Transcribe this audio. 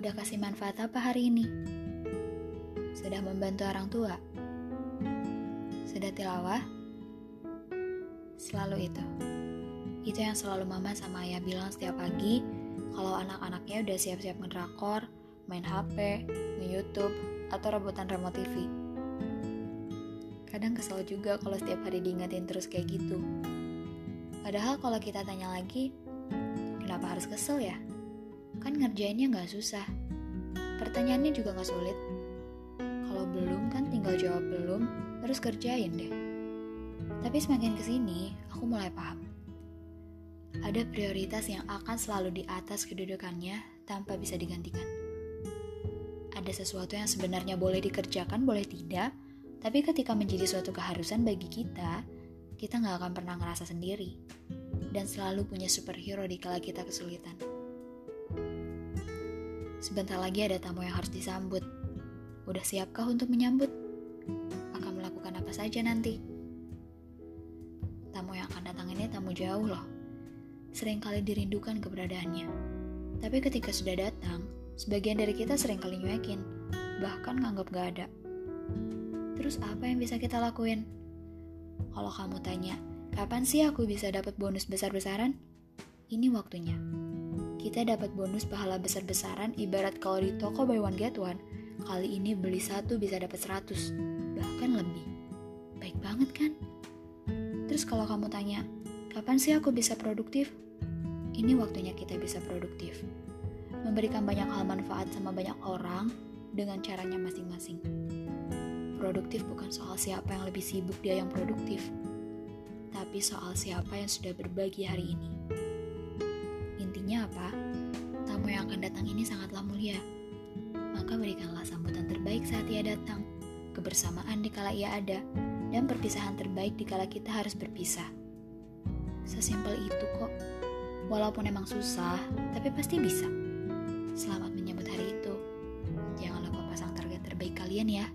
bermanfaat apa hari ini? Sudah membantu orang tua? Sudah tilawah? Selalu itu. Itu yang selalu mama sama ayah bilang setiap pagi kalau anak-anaknya udah siap-siap ngedrakor, main HP, nge-youtube, atau rebutan remote TV. Kadang kesel juga kalau setiap hari diingetin terus kayak gitu. Padahal kalau kita tanya lagi, kenapa harus kesel ya? Kan ngerjainnya nggak susah. Pertanyaannya juga nggak sulit. Kalau belum kan tinggal jawab belum, terus kerjain deh. Tapi semakin ke sini, aku mulai paham. Ada prioritas yang akan selalu di atas kedudukannya tanpa bisa digantikan. Ada sesuatu yang sebenarnya boleh dikerjakan, boleh tidak, tapi ketika menjadi suatu keharusan bagi kita, kita nggak akan pernah ngerasa sendiri dan selalu punya superhero di kala kita kesulitan. Sebentar lagi ada tamu yang harus disambut. Udah siapkah untuk menyambut? Akan melakukan apa saja nanti? Tamu yang akan datang ini tamu jauh loh. Seringkali dirindukan keberadaannya. Tapi ketika sudah datang, sebagian dari kita sering kali nyuekin, bahkan nganggap gak ada. Terus apa yang bisa kita lakuin? Kalau kamu tanya, kapan sih aku bisa dapat bonus besar-besaran? Ini waktunya. Kita dapat bonus pahala besar-besaran ibarat kalau di toko buy one get one, kali ini beli satu bisa dapat 100, bahkan lebih. Baik banget kan? Terus kalau kamu tanya, kapan sih aku bisa produktif? Ini waktunya kita bisa produktif. Memberikan banyak hal manfaat sama banyak orang dengan caranya masing-masing. Produktif bukan soal siapa yang lebih sibuk dia yang produktif, tapi soal siapa yang sudah berbagi hari ini. Intinya apa? Tamu yang akan datang ini sangatlah mulia. Maka berikanlah sambutan terbaik saat ia datang, kebersamaan di kala ia ada, dan perpisahan terbaik di kala kita harus berpisah. Sesimpel itu kok. Walaupun emang susah, tapi pasti bisa. Selamat menyambut hari itu. Jangan lupa pasang target terbaik kalian ya.